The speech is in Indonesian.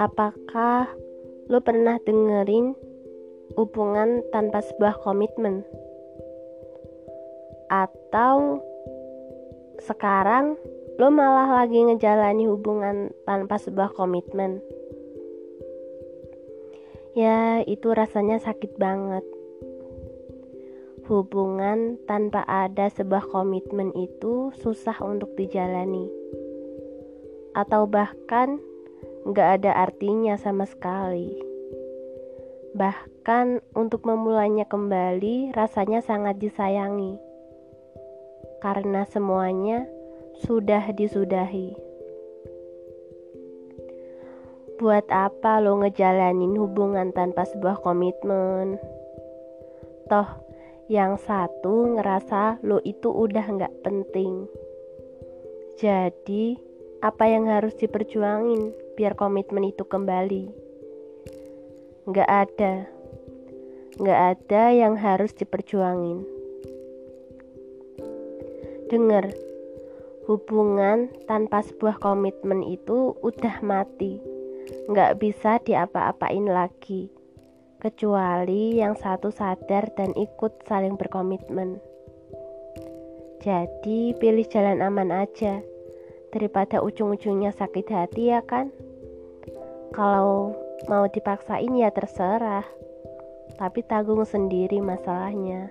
Apakah lo pernah dengerin hubungan tanpa sebuah komitmen? Atau sekarang lo malah lagi ngejalani hubungan tanpa sebuah komitmen? Ya, itu rasanya sakit banget. Hubungan tanpa ada sebuah komitmen itu susah untuk dijalani, atau bahkan nggak ada artinya sama sekali. Bahkan untuk memulainya kembali rasanya sangat disayangi. Karena semuanya sudah disudahi. Buat apa lo ngejalanin hubungan tanpa sebuah komitmen? Toh, yang satu ngerasa lo itu udah nggak penting. Jadi, apa yang harus diperjuangin? biar komitmen itu kembali. Nggak ada, nggak ada yang harus diperjuangin. Dengar, hubungan tanpa sebuah komitmen itu udah mati, nggak bisa diapa-apain lagi, kecuali yang satu sadar dan ikut saling berkomitmen. Jadi pilih jalan aman aja daripada ujung-ujungnya sakit hati ya kan? Kalau mau dipaksain ya terserah, tapi tanggung sendiri masalahnya.